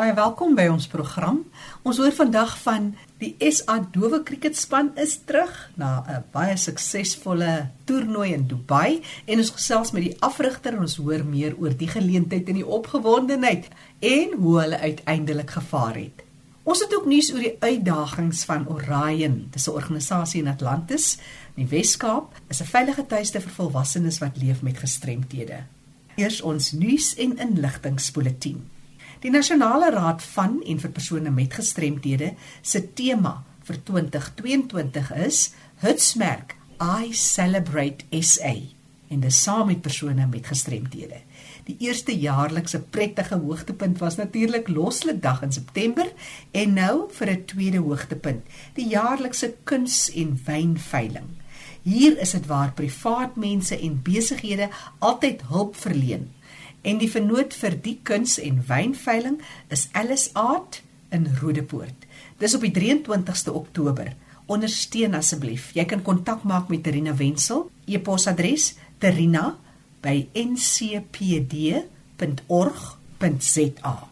Baie welkom by ons program. Ons hoor vandag van die SA Dowe Kriketspan is terug na 'n baie suksesvolle toernooi in Dubai en ons gesels met die afrigter en ons hoor meer oor die geleentheid en die opgewondenheid en hoe hulle uiteindelik gevaar het. Ons het ook nuus oor die uitdagings van Orion, dis 'n organisasie in Atlantis, in die Wes-Kaap, is 'n veilige tuiste vir volwassenes wat leef met gestremthede. Eers ons nuus en inligtingspoletie. Die Nasionale Raad van en vir persone met gestremthede se tema vir 2022 is Hutsmerk I Celebrate SA en dis saam met persone met gestremthede. Die eerste jaarlikse prettige hoogtepunt was natuurlik Loslikdag in September en nou vir 'n tweede hoogtepunt, die jaarlikse kuns en wynveiling. Hier is dit waar privaat mense en besighede altyd hulp verleen en die vernoot vir die kuns en wynveiling is Alice Art in Rodepoort. Dis op die 23ste Oktober. Ondersteun asseblief. Jy kan kontak maak met Terina Wenzel. E-posadres: terina@ncpd.org.za.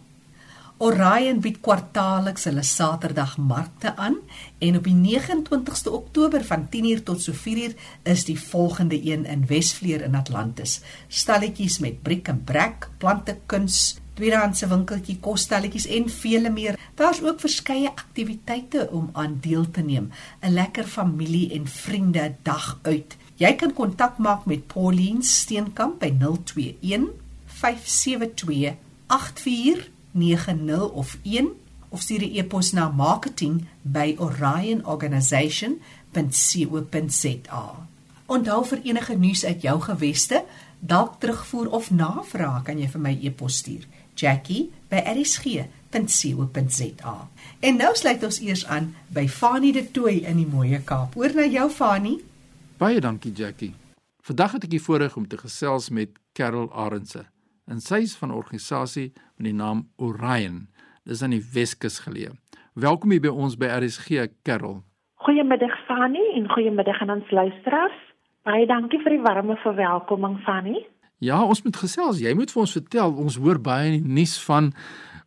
Orion bied kwartaalliks hulle Saterdagmarkte aan en op die 29ste Oktober van 10:00 tot so 4:00 is die volgende een in Wesvleer in Atlantis. Stalletjies met briek en brek, plante kuns, tweedehandse winkeltjie, kosstelletjies en vele meer. Daar's ook verskeie aktiwiteite om aan deel te neem. 'n Lekker familie en vriende dag uit. Jy kan kontak maak met Pauline Steenkamp by 021 572 84 8090 of 1 of stuur 'n e-pos na marketing@orionorganisation.co.za. Onthou vir enige nuus uit jou geweste, dalk terugvoer of navraag, kan jy vir my e-pos stuur. Jackie@rsg.co.za. En nou sluit ons eers aan by Fanie de Tooi in die mooie Kaap. Hoor na jou Fanie. Baie dankie Jackie. Vandag het ek die voorreg om te gesels met Carol Arendse en sy is van 'n organisasie met die naam Orion. Dis aan die Weskus geleë. Welkom hier by ons by RSG Kerrel. Goeiemiddag Fanny en goeiemiddag aan ons luisteraars. Baie dankie vir die warme verwelkoming Fanny. Ja, ons moet gesels. Jy moet vir ons vertel. Ons hoor baie in die nuus van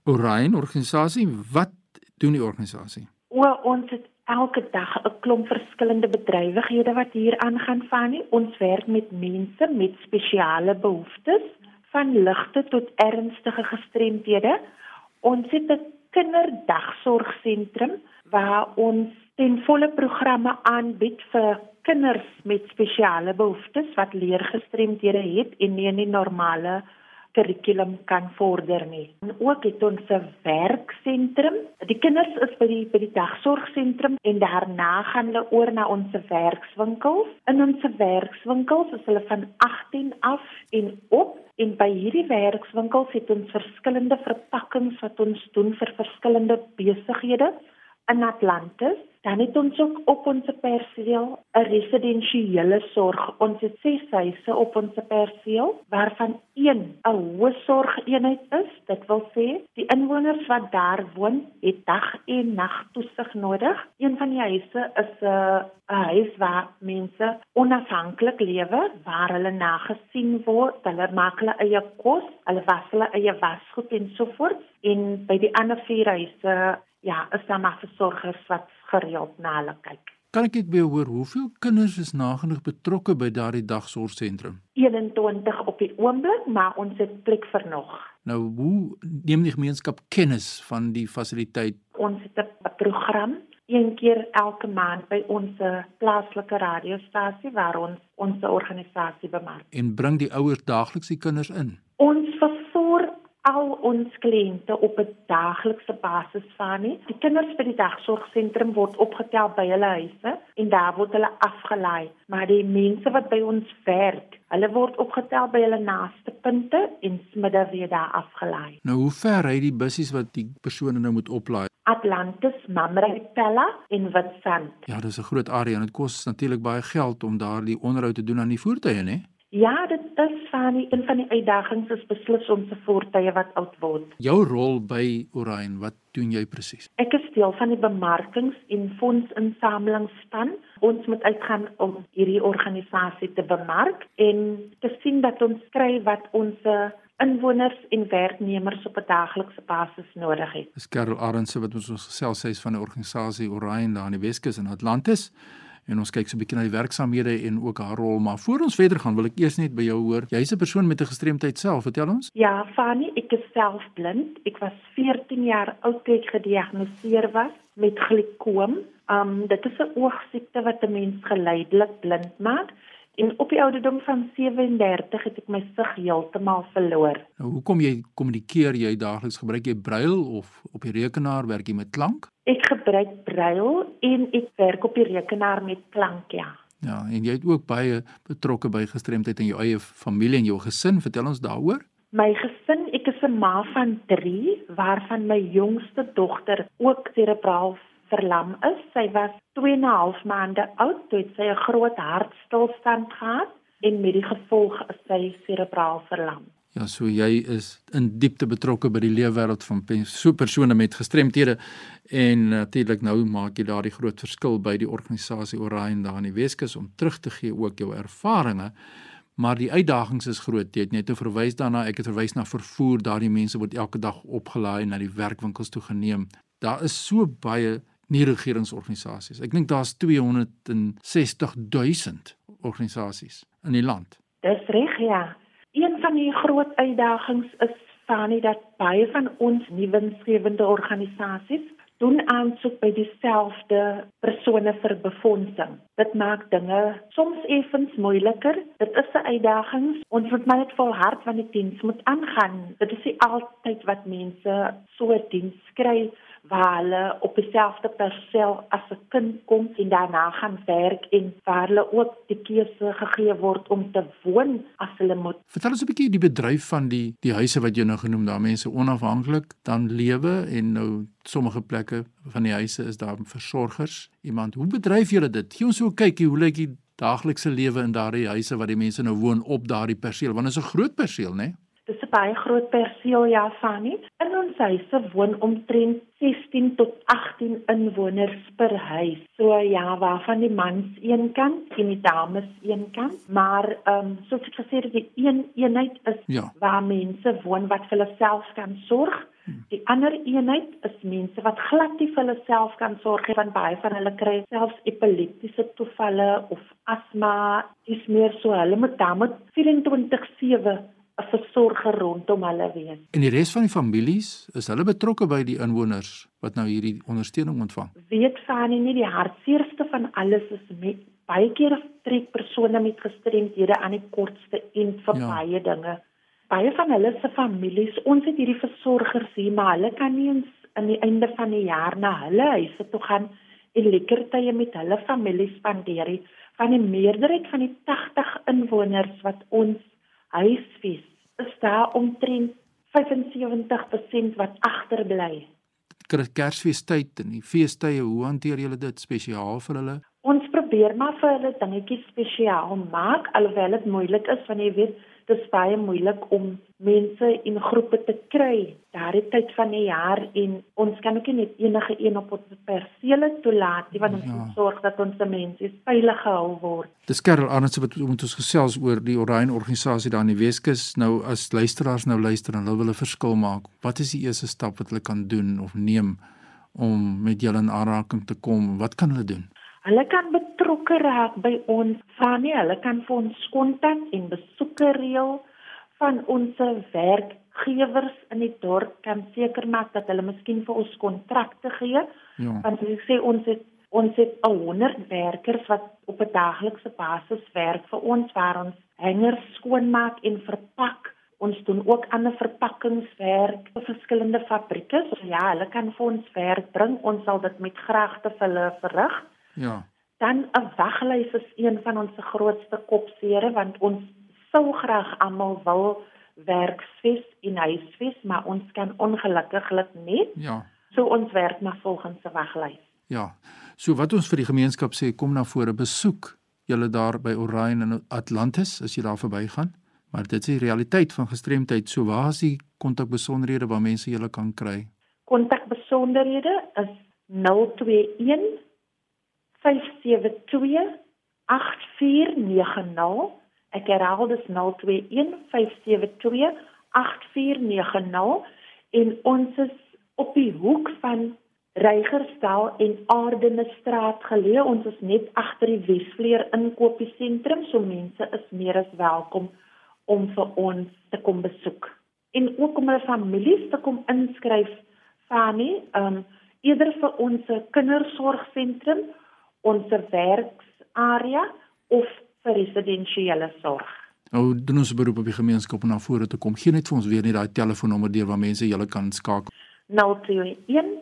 Orion organisasie. Wat doen die organisasie? O, ons het elke dag 'n klomp verskillende bedrywighede wat hier aangaan Fanny. Ons werk met mense met spesiale behoeftes van ligte tot ernstige gestremdhede. Ons het 'n kinderdagsorgsentrum waar ons ten volle programme aanbied vir kinders met spesiale behoeftes wat leergestremdhede het en nie in die normale kurrikulum kan vorder nie. En ook het ons 'n werksentrum. Die kinders is by die by die dagsorgsentrum en daarna gaan hulle oor na ons werkswinkels. In ons werkswinkels is hulle van 18 af en op en by hierdie werkswinkels het ons verskillende verpakkings wat ons doen vir verskillende besighede in Atlantis. Dan het ons ook op ons perseel 'n residensiële sorg. Ons het ses huise op ons perseel waarvan een 'n hoë sorgeenheid is. Dit wil sê die inwoners wat daar woon, het dag en nag toesig nodig. Een van die huise is 'n uh, 'n huis waar mense onafhanklik lewe, waar hulle nagesien word, hulle maak hulle eie kos, hulle was hulle eie wasgoed en so voort. En by die ander vier huise ja, is daar maar versorgers wat gereeld na hulle kyk. Kan ek net by hoor hoeveel kinders is nagenoeg betrokke by daardie dagsorgsentrum? 21 op die oomblik, maar ons het plek vir nog. Nou, hoe neem die gemeenskap kennis van die fasiliteit? Ons het 'n program een keer elke maand by ons plaaslike radiostasie waar ons ons organisasie bemark. En bring die ouers daagliks die kinders in? Ons al ons kliënte op 'n daaglikse basis van nie. Die kinders by die dagsorgsentrum word opgetel by hulle huise en daar word hulle afgelaai, maar die mense wat by ons werk, hulle word opgetel by hulle naaste punte en smiddag weer daar afgelaai. Nou hoe ver ry die bussies wat die persone nou moet oplaai? Atlantis, Mamrepella en Witstrand. Ja, dis 'n groot area en dit kos natuurlik baie geld om daardie onderhoud te doen aan die voertuie, né? Ja, dit is van die een van die uitdagings is beslis om se voertuie wat oud word. Jou rol by Orion, wat doen jy presies? Ek is deel van die bemarkings- en fondsinsamelingsspan. Ons moet uitgaan om hierdie organisasie te bemark en te sien dat ons kry wat ons inwoners en werknemers op 'n daaglikse basis nodig het. Dis Karel Arendse wat ons gesels sy is van 'n organisasie Orion daar in die Weskus in Atlantis en ons kyk so 'n bietjie na die werksamehede en ook haar rol, maar voor ons verder gaan, wil ek eers net by jou hoor. Jy's 'n persoon met 'n gestremdheid self, vertel ons. Ja, Fanny, ek is self blind. Ek was 14 jaar oud toe ek gediagnoseer was met glikoom. Um dit is 'n oogsiekte wat 'n mens geleidelik blind maak. En op die ouderdom van 37 het ek my sig heeltemal verloor. Nou, hoe kom jy kommunikeer jy daagliks gebruik jy brail of op die rekenaar werk jy met klank? Ek gebruik brail en ek werk op die rekenaar met klank ja. Ja, en jy het ook baie betrokke by gestremdheid in jou eie familie en jou gesin. Vertel ons daaroor. My gesin, ek is 'n ma van 3 waarvan my jongste dogter ook serebraal verlam is. Sy was 2 en 'n half maande oud toe sy 'n groot hartstilstand gehad en met die gevolg is sy serebraal verlam. Ja, so jy is in diepte betrokke by die leefwêreld van so persone met gestremthede en natuurlik nou maak jy daardie groot verskil by die organisasie Orion daar in die Weskus om terug te gee ook jou ervarings. Maar die uitdagings is groot. Jy het net te verwys daarna, ek het verwys na vervoer, daardie mense word elke dag opgelaai na die werkwinkels toe geneem. Daar is so baie nie regeringsorganisasies. Ek dink daar's 260 000 organisasies in die land. Dis reg ja. Een van die groot uitdagings is Fani dat baie van ons nuwensgewende organisasies doen aansoek by dieselfde persone vir befondsing. Dit maak dinge soms effens moeiliker. Dit is 'n uitdaging. Ons moet maar net volhard want die diens moet aangaan. Dit is nie altyd wat mense so 'n diens kry waar hulle op dieselfde perseel as 'n kind kom en daarna gaan werk en waar hulle ook die keuse gegee word om te woon as hulle moet. Vertel ons 'n bietjie die bedryf van die die huise wat jy nou genoem daar mense onafhanklik dan lewe en nou sommige plekke van die huise is daar versorgers. Iemand, hoe bedryf julle dit? Gee ons so 'n kykie hoe lyk die daaglikse lewe in daardie huise waar die mense nou woon op daardie perseel want dit is 'n groot perseel, né? Nee? Dis 'n baie groot perseel ja, Fanny. In ons huise woon omtrent 16 tot 18 inwoners per huis. So ja, waarvan die mans een kant en die dames een kant, maar ehm um, soos ek gesê het, die een eenheid is ja. waar mense woon wat vir hulle self kan sorg. Die ander eenheid is mense wat glad nie vir hulle self kan sorg nie, want baie van hulle kry selfs epileptiese toevalle of asma. Dis meer so hulle moet dan met 24/7 'n versorger rondom hulle wees. En die res van die families, is hulle betrokke by die inwoners wat nou hierdie ondersteuning ontvang? Weet van nie die hartseerste van alles is met baie keer trek persone met gestremdhede aan die kortste en vir ja. baie dinge. Baie van hulle se families, ons het hierdie versorgers hier, maar hulle kan nie eens aan die einde van die jaar na hulle huise toe gaan en lekker tye met hulle families spandeer nie. Van die meerderheid van die 80 inwoners wat ons huisves is daar omtrent 75% wat agterbly. Kersfeestyd en die feestydde, hoe hanteer julle dit spesiaal vir hulle? Ons probeer maar vir hulle dingetjies spesiaal maak alhoewel dit moeilik is want jy weet dis baie moeilik om mense in groepe te kry daardie tyd van die jaar en ons kan ook nie enige een op ons persele toelaat nie want ons ja. moet sorg dat ons mense veilig gehou word. Dis Karel Arndt wat moet ons gesels oor die Orion organisasie daar in die Weskus nou as luisteraars nou luister en hulle wil 'n verskil maak. Wat is die eerste stap wat hulle kan doen of neem om met julle in aanraking te kom? Wat kan hulle doen? Hulle kan betrokke raak by ons van. Hulle kan vir ons kontak en besoeke reël van ons werkgewers in die dorp kan seker maak dat hulle miskien vir ons kontrakte gee. Ja. Want ek sê ons het ons het 100 werkers wat op 'n daaglikse basis werk vir ons waar ons hangers skoonmaak en verpak. Ons doen ook ander verpakkingswerk vir verskillende fabrieke. So ja, hulle kan vir ons werk bring. Ons sal dit met graagte vir hulle verrig. Ja. Dan 'n waglys is een van ons grootste kopsere want ons sou graag almal wil werksfees en huisfees, maar ons kan ongelukkiglik nie. Ja. So ons werk maar volgens 'n waglys. Ja. So wat ons vir die gemeenskap sê, kom na vore besoek julle daar by Orion in Atlantis as jy daar verbygaan. Maar dit is die realiteit van gestremdheid. So waar is die kontakbesonderhede waar mense julle kan kry? Kontakbesonderhede is 021 5728490. Ek herhaal dis 0215728490 8490 en ons is op die hoek van Reigersdal en Ardenne straat geleë. Ons is net agter die Wesvleer inkopiesentrum, so mense is meer as welkom om vir ons te kom besoek. En ook om hulle families te kom inskryf, Fanny, ehm um, eerder vir ons kindersorgsentrum, ons werksarea of vir residensiële sorg. Nou doen ons beroep op die gemeenskap om na vore te kom. Geen net vir ons weer net daai telefoonnommer deur waar mense julle kan skakel. 021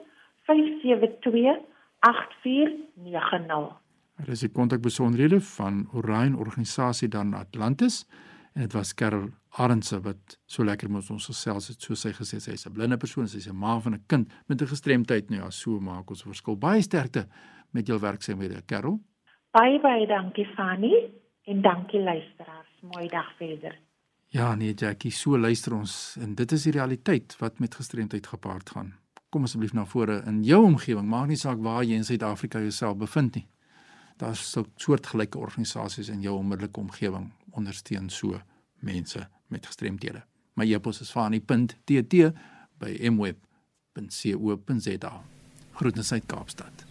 572 8490. Dit is die kontakbesonderhede van Orion organisasie dan Atlantis en dit was Karel Arendse wat so lekker met ons gesels het soos sy gesê sy's 'n blinde persoon sy's 'n ma van 'n kind met 'n gestremdheid nou ja so maak ons 'n verskil baie sterkte met jou werksaamhede. Karel? Baie baie dankie Fanny en dankie luisteraars. Mooi dag verder. Ja nee Jackie so luister ons. En dit is die realiteit wat met gestremdheid gepaard gaan. Kom asseblief na vore in jou omgewing. Maak nie saak waar jy in Suid-Afrika jouself bevind nie. Daar's so soortgelyke organisasies in jou onmiddellike omgewing ondersteun so mense met gestremdhede. My e-pos is fani.tt by mweb.co.za. Groetens uit Kaapstad.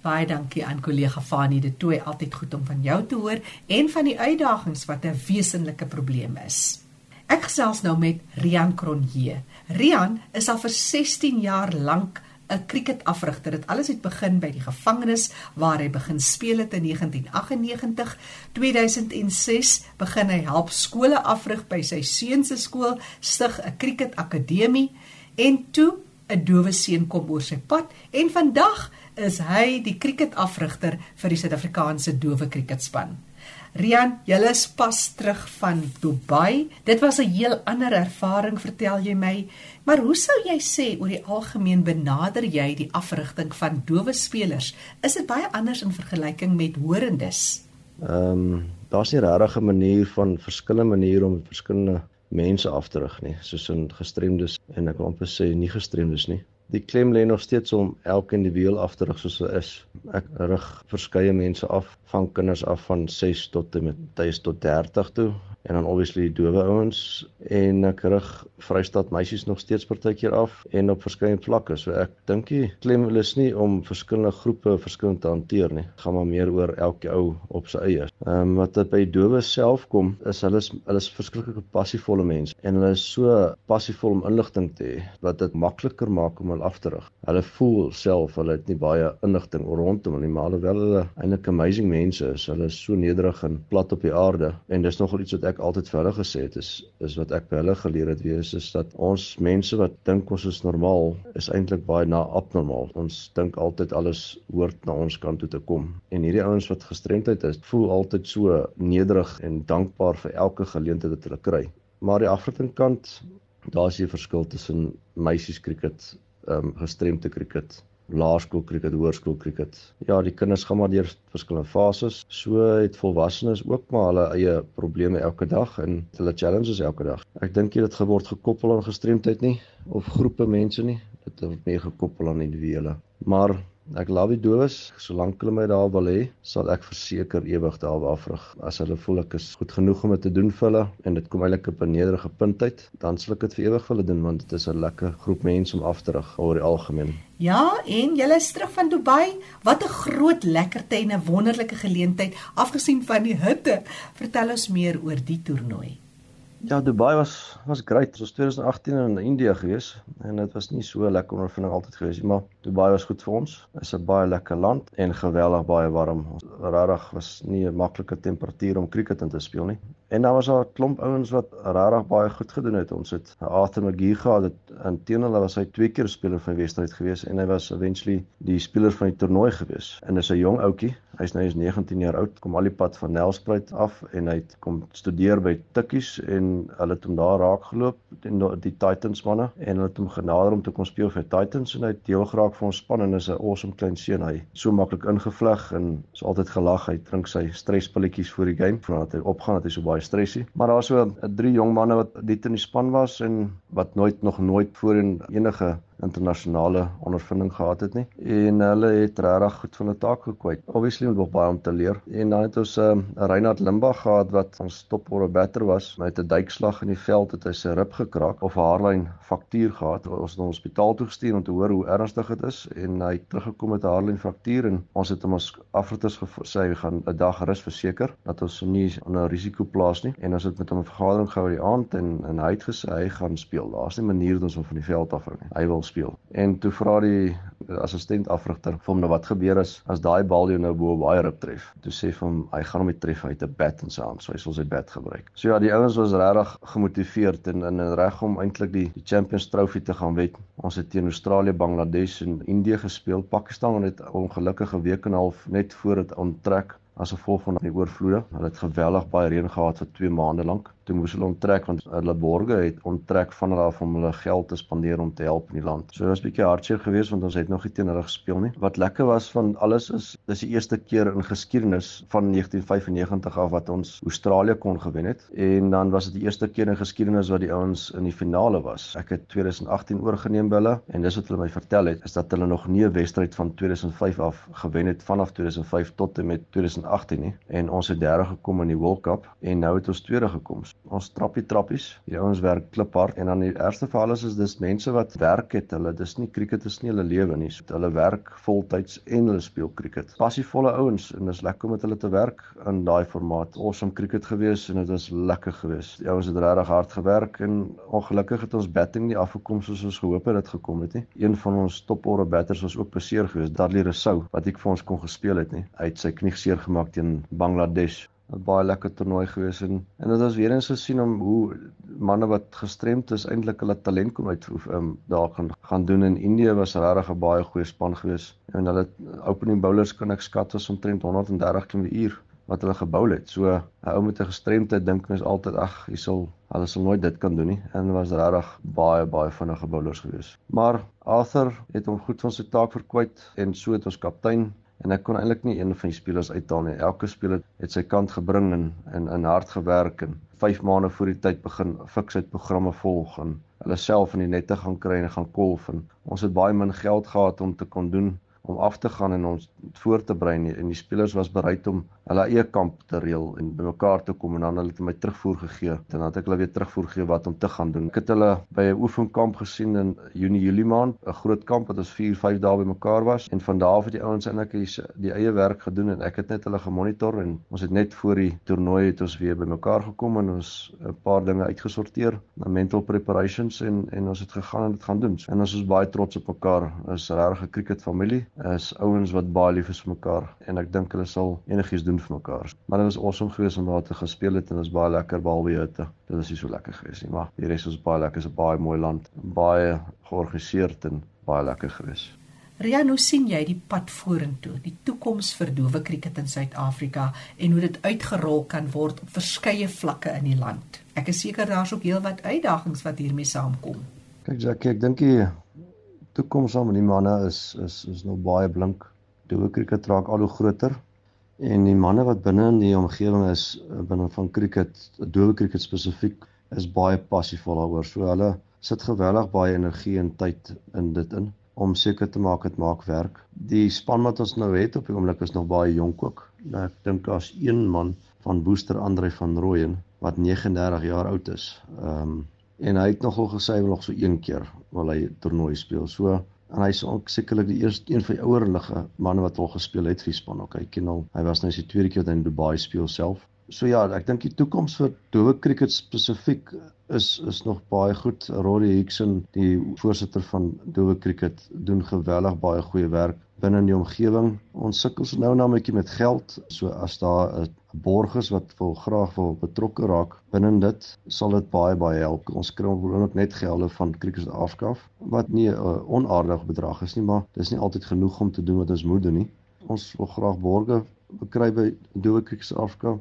Baie dankie aan kollega Fani de Tooi, altyd goed om van jou te hoor en van die uitdagings wat 'n wesenlike probleem is. Ek gesels nou met Rian Cronje. Rian is al vir 16 jaar lank 'n cricketafrigter. Dit alles het begin by die gevangenis waar hy begin speel het in 1998. 2006 begin hy help skole afrig by sy seun se skool, stig 'n cricketakademie en toe 'n dowe seun kom oor sy pad en vandag is hy die cricketafrigter vir die Suid-Afrikaanse dowe cricketspan. Rian, jy is pas terug van Dubai. Dit was 'n heel ander ervaring, vertel jy my. Maar hoe sou jy sê oor die algemeen benader jy die afrigting van dowe spelers? Is dit baie anders in vergelyking met hoorendes? Ehm, um, daar's nie regtig 'n manier van verskillende maniere om verskillende mense af te rig nie, soos in gestremdes en ek wil amper sê nie gestremdes nie. Die klem lê nog steeds om elke individu af te rig soos hy is. Ek rig verskeie mense af, van kinders af van 6 tot en met 10 tot 30 toe en dan obviously dowe ouens en ek rig Vrystaat meisies nog steeds partykeer af en op verskeie vlakke. So ek dink die klem is nie om verskillende groepe verskillend te hanteer nie. Dit gaan maar meer oor elke ou op sy eie. Ehm um, wat dit by dowe self kom, is hulle is hulle is verskriklike passievolle mense en hulle is so passievol om inligting te hê wat dit makliker maak om hulle af te rig. Hulle voel self hulle het nie baie inligting rondom hulle nie, maar alhoewel hulle eintlik amazing mense is, hulle is so nederig en plat op die aarde en dis nogal iets wat altyd vir hulle gesê het is is wat ek by hulle geleer het wees is dat ons mense wat dink ons is normaal is eintlik baie na abnormaal. Ons dink altyd alles hoort na ons kant toe te kom. En hierdie ouens wat gestremdheid is, voel altyd so nederig en dankbaar vir elke geleentheid wat hulle kry. Maar die Afrikaankant, daar's 'n verskil tussen meisies krieket, ehm um, gestremde krieket laerskool krieket, hoërskool krieket. Ja, die kinders gaan maar deur verskillende fases. So het volwassenes ook maar hulle eie probleme elke dag en hulle challenges elke dag. Ek dink dit geword gekoppel aan gestremdheid nie of groepe mense nie. Dit word meer gekoppel aan individue. Maar Ek love die dowes, solank hulle my daar wil hê, sal ek verseker ewig daar afrig. As hulle voel ek is goed genoeg om dit te doen vir hulle en dit kom eintlik op 'n nederige punt uit, dan sal ek dit vir ewig vir hulle doen want dit is 'n lekker groep mense om af te rig oor die algemeen. Ja, en jy is terug van Dubai. Wat 'n groot lekkerte en 'n wonderlike geleentheid afgesien van die hitte. Vertel ons meer oor die toernooi. Ja, Dubai was was great. Was 2018 in Indië gewees en dit was nie so lekker ondervinding altyd gewees nie, maar Dubai was goed vir ons. Dit is 'n baie lekker land en geweldig baie warm. Regtig was nie 'n maklike temperatuur om cricket in te speel nie. En daar was daar 'n klomp ouens wat regtig baie goed gedoen het. Ons het Arthur McGee gehad. Dit inteendeel was hy twee keer speler van Wesdheid gewees en hy was eventually die speler van die toernooi gewees. En dis 'n jong ouetjie. Hy's nou is 19 jaar oud. Kom al die pad van Nelspruit af en hy het kom studeer by Tikkies en hulle het hom daar raak geloop teen die Titans manne en hulle het hom genader om te kom speel vir Titans en hy het deel geraak van ons span en is 'n awesome klein seun hy so maklik ingevleg en is altyd gelag hy drink sy stresspilletjies voor die game voordat hy opgaan dat hy so baie stressie maar daar was so drie jong manne wat dit in die span was en wat nooit nog nooit voorheen enige internasionale ondervinding gehad het nie. En hulle het regtig goed van 'n taak gekwyt. Obviously moet nog baie om te leer. En dan het ons 'n um, Reinhard Limbach gehad wat ons topore batter was met 'n duikslag in die veld het hy sy rib gekraak of haarlyn fraktuur gehad. Ons het hom hospitaal toe gestuur om te hoor hoe ernstig dit is en hy het teruggekom met 'n haarlyn fraktuur en ons het hom ons afrigters gesê hy gaan 'n dag rus verseker dat ons hom nie onder risiko plaas nie. En ons het met hom 'n vergadering gehou die aand en en hy het gesê hy gaan speel. Daar's nie manier dat ons hom van die veld af bring nie. Hy wil speel. En toe vra die assistent afrigter vir hom nou wat gebeur as as daai bal jou nou bo baie rib tref. Toe sê vir hom hy gaan hom nie tref uit 'n bat in sy hand, so hy sal sy bat gebruik. So ja, die ouens was regtig gemotiveerd en in reg om eintlik die die Champions Trophy te gaan wen. Ons het teen Australië, Bangladesh en Indië gespeel. Pakistan het ongelukkige week en 'n half net voor dit onttrek as gevolg van die oorvloede. Hulle het geweldig baie reën gehad vir 2 maande lank toe moes hulle onttrek want hulle borge het onttrek van hulle af om hulle geld te spandeer om te help in die land. So dit was 'n bietjie hartseer geweest want ons het nog nie teen hulle gespeel nie. Wat lekker was van alles is dis die eerste keer in geskiedenis van 1995 af wat ons Australië kon gewen het en dan was dit die eerste keer in geskiedenis wat die ouens in die finale was. Ek het 2018 oorgeneem by hulle en dis wat hulle my vertel het is dat hulle nog nie 'n wedstryd van 2005 af gewen het vanaf 2005 tot en met 2018 nie en ons het derde gekom in die World Cup en nou het ons tweede gekom ons trappie trappies. Die ouens werk kliphard en dan die ergste verhaal is is dis mense wat werk het. Hulle dis nie krieket is nie hulle lewe nie. So, hulle werk voltyds en hulle speel krieket. Passievolle ouens en dis lekker om met hulle te werk in daai formaat. Awesome krieket gewees en dit was lekker gewees. Die ouens het regtig hard gewerk en ongelukkig het ons batting nie afgekom soos ons gehoop het dit gekom het nie. Een van ons topore batters was ook beseer gewees, Dudley Rousseau, wat ek vir ons kon gespeel het nie. Hy het sy knie seer gemaak teen Bangladesh. 'n baie lekker toernooi gewees en en dit was weer eens gesien om hoe manne wat gestremd is eintlik hulle talent kom uit um, daar gaan gaan doen in Indië was regtig 'n baie goeie span gewees en hulle opening bowlers kan ek skat was omtrent 130 km/h wat hulle gebou het. So 'n ou met 'n gestremdheid dink mens altyd ag, hy sal hulle sal nooit dit kan doen nie en was regtig baie baie vinnige bowlers gewees. Maar Arthur het hom goed van sy taak verkwyt en so het ons kaptein en ek kon eintlik nie een van die spelers uithaal nie. Elke speler het sy kant gebring en in in hard gewerk en 5 maande voor die tyd begin fiksheid programme volg en hulle self in die nette gaan kry en gaan kolf en ons het baie min geld gehad om te kon doen om af te gaan en ons voor te berei en die spelers was bereid om hulle eie kamp te reël en bymekaar te kom en dan hulle het my terugvoer gegee en dan het ek hulle weer terugvoer gegee wat om te gaan doen. Ek het hulle by 'n oefenkamp gesien in Junie Julie maand, 'n groot kamp wat ons 4, 5 dae bymekaar was en van daar af het die ouens eintlik die, die eie werk gedoen en ek het net hulle gemonitor en ons het net voor die toernooi het ons weer bymekaar gekom en ons 'n paar dinge uitgesorteer mental preparations en en ons het gegaan en dit gaan doen. En ons is baie trots op mekaar. Ons is regtig 'n cricket familie is ouens wat baie lief is vir mekaar en ek dink hulle sal enigiets doen vir mekaar. Maar dit was awesome geweest om daar te gespeel het en dit was baie lekker behalwe hitte. Dit was nie so lekker geweest nie, maar die res was baie lekker. Dit is 'n baie mooi land, baie georganiseerd en baie lekker geweest. Rian, hoe sien jy die pad vorentoe, die toekoms vir dowe krieket in Suid-Afrika en hoe dit uitgerol kan word op verskeie vlakke in die land? Ek is seker daar's ook heelwat uitdagings wat hiermee saamkom. Kyk Jackie, ek dink die toekoms aan die manne is is is nog baie blink. Dowe krieket raak al hoe groter en die manne wat binne in die omgewing is eh, binne van krieket, dowe krieket spesifiek is baie passievol daaroor. So hulle sit geweldig baie energie en tyd in dit in om seker te maak dit maak werk. Die span wat ons nou het op die oomblik is nog baie jonk ook. Nou, ek dink as een man van Booster Andre van Rooyen wat 39 jaar oud is. Ehm um, en hy het nogal gesê hy wil nog so een keer wil hy toernooi speel. So en hy's ook sekerlik die eerste een van die ouerlige manne wat al gespeel het vir span. Okay, ken al. Hy was nou sy tweede keer in Dubai speel self. So ja, ek dink die toekoms vir dowe cricket spesifiek is is nog baie goed. Rory Hickson, die voorsitter van dowe cricket, doen geweldig baie goeie werk binne in die omgewing. Ons sukkel so nou en dan 'n bietjie met geld. So as daar 'n borgers wat wil graag wil betrokke raak binne dit, sal dit baie baie help. Ons kry ook net gelde van Cricket Afrika wat nie 'n uh, onaardige bedrag is nie, maar dis nie altyd genoeg om te doen wat ons moet doen nie. Ons wil graag borge bekry by Dowe Cricket Afrika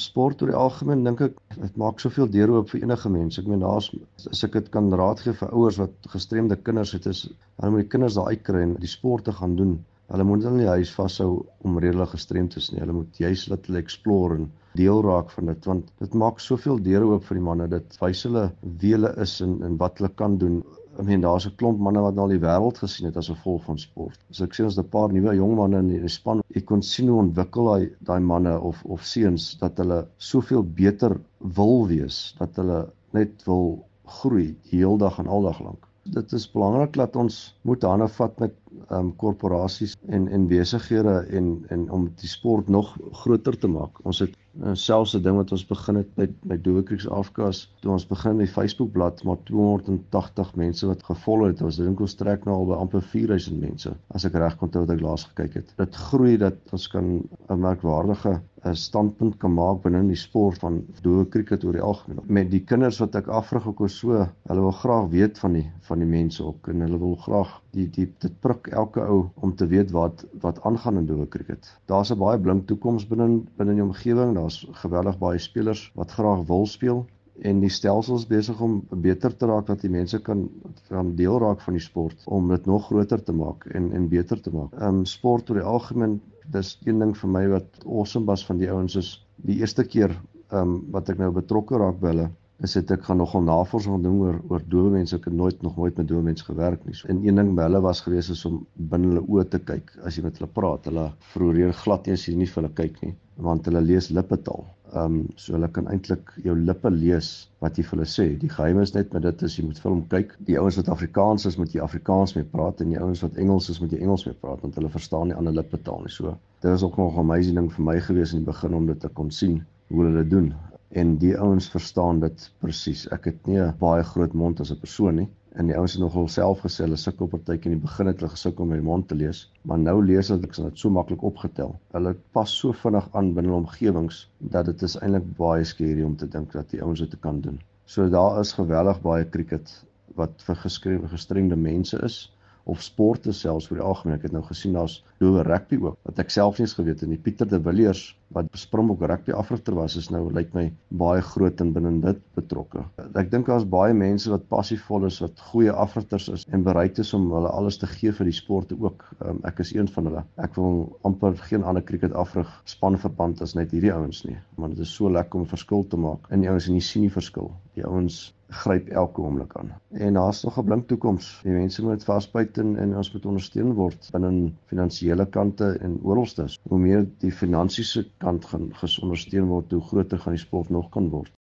sport oor die algemeen dink ek dit maak soveel deure oop vir enige mens. Ek meen daar's as ek dit kan raad gee vir ouers wat gestremde kinders het is hulle moet die kinders daar uitkry en die sport te gaan doen. Hulle moet hulle nie huis vashou om redelik gestremd wees nie. Hulle moet juis laat hulle explore en deel raak van dit want dit maak soveel deure oop vir die manne. Dit wys hulle wie hulle is en en wat hulle kan doen I mean daar's 'n klomp manne wat nou al die wêreld gesien het as gevolg van sport. So ek sien ons 'n paar nuwe jong manne in die span. Ek kon sien hoe ontwikkel daai daai manne of of seuns dat hulle soveel beter wil wees, dat hulle net wil groei die hele dag en aldag lank. Dit is belangrik dat ons moet hande vat met um, korporasies en en besighede en en om die sport nog groter te maak. Ons het uh, selfs 'n ding wat ons begin het met met Doekrieks afkas toe ons begin met Facebook bladsy maar 280 mense wat gevolg het. Ons dink ons trek nou al by amper 4000 mense as ek reg onthou wat ek laas gekyk het. Dit groei dat ons kan 'n merkwaardige 'n standpunt kan maak binne die sport van doe cricket oor die algemeen. Met die kinders wat ek afrig ook so, hulle wil graag weet van die van die mense ook en hulle wil graag die die dit prik elke ou om te weet wat wat aangaan in doe cricket. Daar's 'n baie blink toekoms binne binne die omgewing. Daar's geweldig baie spelers wat graag wil speel en die stelsels besig om beter te raak dat die mense kan kan deel raak van die sport om dit nog groter te maak en en beter te maak. Ehm um, sport oor die algemeen dis een ding vir my wat awesome was van die ouens is die eerste keer ehm um, wat ek nou betrokke raak by hulle is dit ek gaan nogal navorsing doen oor oor dowe mense ek het nooit nog nooit met dowe mense gewerk nie. So, en een ding by hulle was gewees is om binne hulle oë te kyk as jy met hulle praat. Hulle vroeër glad as jy nie vir hulle kyk nie want hulle lees lippetaal. Ehm um, so hulle kan eintlik jou lippe lees wat jy vir hulle sê. Die geheim is net met dit is jy moet vir hom kyk. Die ouens wat Afrikaans is, moet jy Afrikaans mee praat en die ouens wat Engels is, moet jy Engels mee praat want hulle verstaan nie ander lippetaal nie. So dit was ook nog 'n amazing ding vir my gewees in die begin om dit te kon sien hoe hulle dit doen. En die ouens verstaan dit presies. Ek het nie 'n baie groot mond as 'n persoon nie en die ouens het nogal self gesê hulle sukkel partyke in die begin het hulle gesukkel om my mond te lees, maar nou lees hulle dit so maklik opgetel. Hulle pas so vinnig aan binne hulle omgewings dat dit is eintlik baie skerry om te dink dat die ouens dit kan doen. So daar is geweldig baie cricket wat vir geskrewe gestremde mense is of sporte selfs vir die algemeen. Ek het nou gesien daar's dowe rugby ook wat ek self nie eens geweet het nie. Pieter de Villiers wat Springbok rugby afrigter was is nou lyk my baie groot in binne dit betrokke. Ek dink daar's baie mense wat passievol is, wat goeie afrigters is en bereid is om hulle alles te gee vir die sporte ook. Um, ek is een van hulle. Ek wil amper geen ander cricket afrig spanverband as net hierdie ouens nie, want dit is so lekker om 'n verskil te maak. En die ouens en jy sien die verskil. Die ouens gryp elke oomblik aan. En daar's nog 'n blink toekoms. Die mense moet vasbyt en, en ons moet ondersteun word binne finansiële kante en oralstes. Hoe meer die finansiële kant gaan gesondersteun word, hoe groter gaan die sport nog kan word.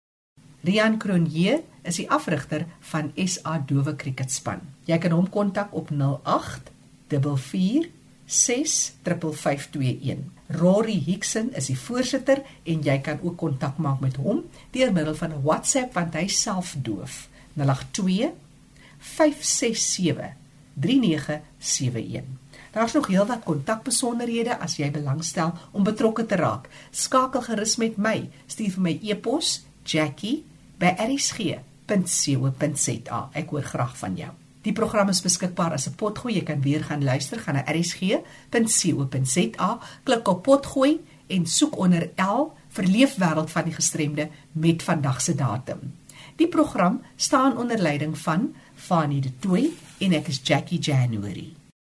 Rian Cronje is die afrigter van SA Dowe Kriketspan. Jy kan hom kontak op 08 44 6521. Rory Hickson is die voorsitter en jy kan ook kontak maak met hom deur middel van 'n WhatsApp want hy self doof. 082 567 3971. Daar's nog heelwat kontakbesonderhede as jy belangstel om betrokke te raak. Skakel gerus met my. Stuur vir my e-pos jackie@rsg.co.za. Ek hoor graag van jou. Die program is beskikbaar as 'n potgooi. Jy kan weer gaan luister gaan na rsg.co.za, klik op potgooi en soek onder L vir leefwêreld van die gestremde met vandag se datum. Die program staan onder leiding van Fanie De Tooy en ek is Jackie January.